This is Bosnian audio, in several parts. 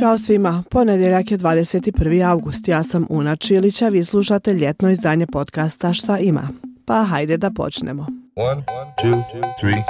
Ćao svima, ponedjeljak je 21. august, ja sam Una Čilića, vi slušate ljetno izdanje podcasta Šta ima. Pa hajde da počnemo. One, two, three,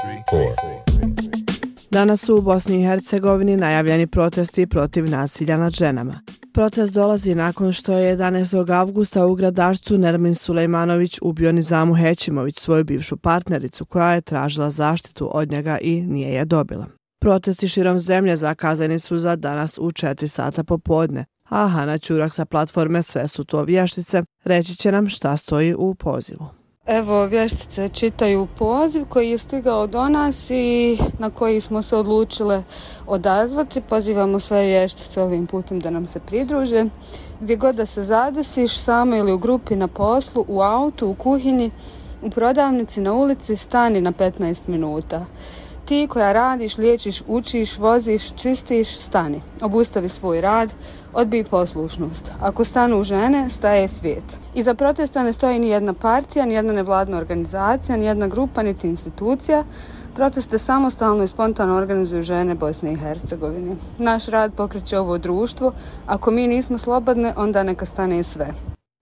Danas su u Bosni i Hercegovini najavljeni protesti protiv nasilja nad ženama. Protest dolazi nakon što je 11. avgusta u gradašcu Nermin Sulejmanović ubio Nizamu Hećimović, svoju bivšu partnericu koja je tražila zaštitu od njega i nije je dobila. Protesti širom zemlje zakazani su za danas u 4 sata popodne, a Hana Ćurak sa platforme Sve su to vještice reći će nam šta stoji u pozivu. Evo, vještice čitaju poziv koji je stigao do nas i na koji smo se odlučile odazvati. Pozivamo sve vještice ovim putem da nam se pridruže. Gdje god da se zadesiš, samo ili u grupi na poslu, u autu, u kuhinji, u prodavnici, na ulici, stani na 15 minuta ti koja radiš, liječiš, učiš, voziš, čistiš, stani. Obustavi svoj rad, odbij poslušnost. Ako stanu žene, staje svijet. I za protesta ne stoji ni jedna partija, ni jedna nevladna organizacija, ni jedna grupa, niti institucija. Proteste samostalno i spontano organizuju žene Bosne i Hercegovine. Naš rad pokreće ovo društvo. Ako mi nismo slobodne, onda neka stane sve.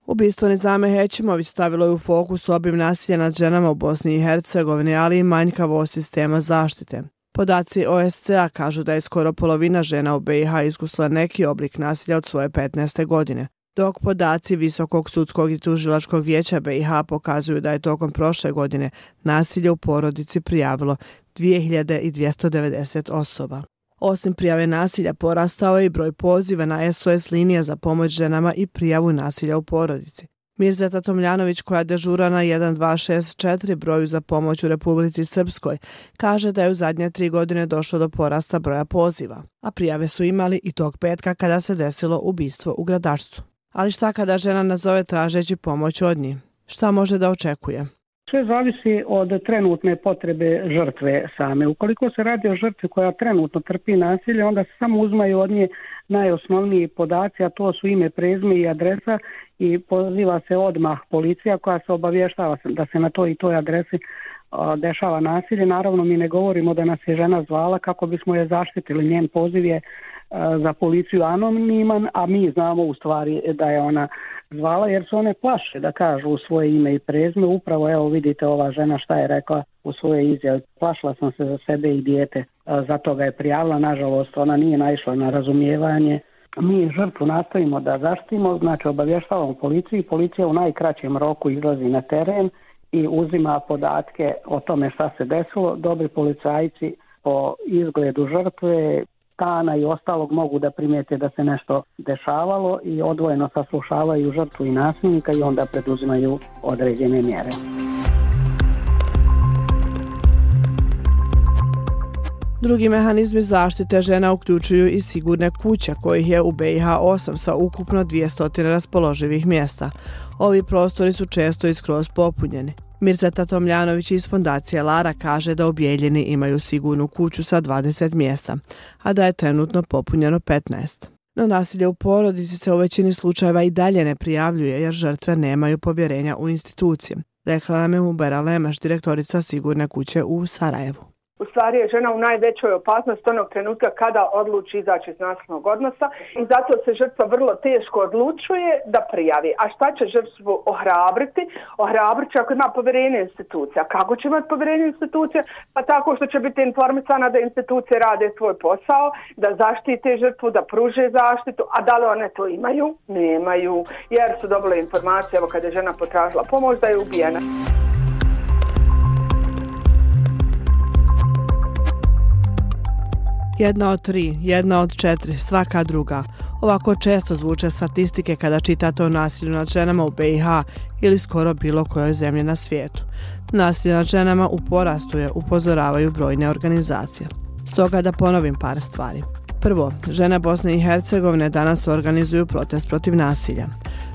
Ubistvo Nizame Hećimović stavilo je u fokus obim nasilja nad ženama u Bosni i Hercegovini, ali i manjkavo sistema zaštite. Podaci OSCA kažu da je skoro polovina žena u BiH iskusila neki oblik nasilja od svoje 15. godine, dok podaci Visokog sudskog i tužilačkog vijeća BiH pokazuju da je tokom prošle godine nasilje u porodici prijavilo 2290 osoba. Osim prijave nasilja, porastao je i broj poziva na SOS linija za pomoć ženama i prijavu nasilja u porodici. Mirzeta Tomljanović, koja dežura na 1264 broju za pomoć u Republici Srpskoj, kaže da je u zadnje tri godine došlo do porasta broja poziva, a prijave su imali i tog petka kada se desilo ubistvo u gradašcu. Ali šta kada žena nazove tražeći pomoć od njih? Šta može da očekuje? Sve zavisi od trenutne potrebe žrtve same. Ukoliko se radi o žrtvi koja trenutno trpi nasilje, onda se samo uzmaju od nje najosnovniji podaci, a to su ime, prezme i adresa i poziva se odmah policija koja se obavještava da se na toj i toj adresi dešava nasilje. Naravno, mi ne govorimo da nas je žena zvala kako bismo je zaštitili. Njen poziv je za policiju anoniman, a mi znamo u stvari da je ona zvala jer su one plaše da kažu u svoje ime i prezme. Upravo evo vidite ova žena šta je rekla u svoje izjave. Plašla sam se za sebe i dijete, zato ga je prijavila. Nažalost, ona nije naišla na razumijevanje. Mi žrtvu nastavimo da zaštimo, znači obavještavamo policiju. Policija u najkraćem roku izlazi na teren i uzima podatke o tome šta se desilo. Dobri policajci po izgledu žrtve stana i ostalog mogu da primijete da se nešto dešavalo i odvojeno saslušavaju žrtvu i nasilnika i onda preduzimaju određene mjere. Drugi mehanizmi zaštite žena uključuju i sigurne kuće kojih je u BiH 8 sa ukupno 200 raspoloživih mjesta. Ovi prostori su često i skroz popunjeni. Mirzeta Tomljanović iz fondacije Lara kaže da objeljeni imaju sigurnu kuću sa 20 mjesta, a da je trenutno popunjeno 15. No nasilje u porodici se u većini slučajeva i dalje ne prijavljuje jer žrtve nemaju povjerenja u institucije. Rekla nam je Mubera Lemaš, direktorica sigurne kuće u Sarajevu u stvari je žena u najvećoj opasnosti onog trenutka kada odluči izaći iz nasilnog odnosa i zato se žrtva vrlo teško odlučuje da prijavi. A šta će žrtvu ohrabriti? Ohrabrit će ako ima povjerenje institucija. Kako će imati povjerenje institucija? Pa tako što će biti informisana da institucije rade svoj posao, da zaštite žrtvu, da pruže zaštitu, a da li one to imaju? Nemaju, jer su dobile informacije, evo kada je žena potražila pomoć, da je ubijena. Jedna od tri, jedna od četiri, svaka druga. Ovako često zvuče statistike kada čitate o nasilju nad ženama u BiH ili skoro bilo kojoj zemlji na svijetu. Nasilje nad ženama u porastu je, upozoravaju brojne organizacije. Stoga da ponovim par stvari. Prvo, žene Bosne i Hercegovine danas organizuju protest protiv nasilja.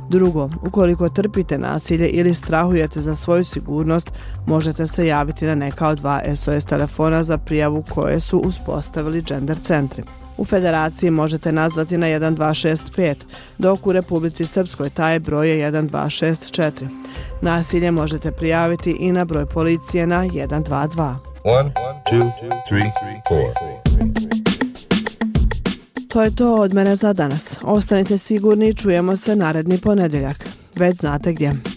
Drugo, ukoliko trpite nasilje ili strahujete za svoju sigurnost, možete se javiti na neka od dva SOS telefona za prijavu koje su uspostavili gender centri. U federaciji možete nazvati na 1265, dok u Republici Srpskoj taj broj je 1264. Nasilje možete prijaviti i na broj policije na 122. 1, 2, 3, 4. To je to od mene za danas. Ostanite sigurni i čujemo se naredni ponedeljak. Već znate gdje.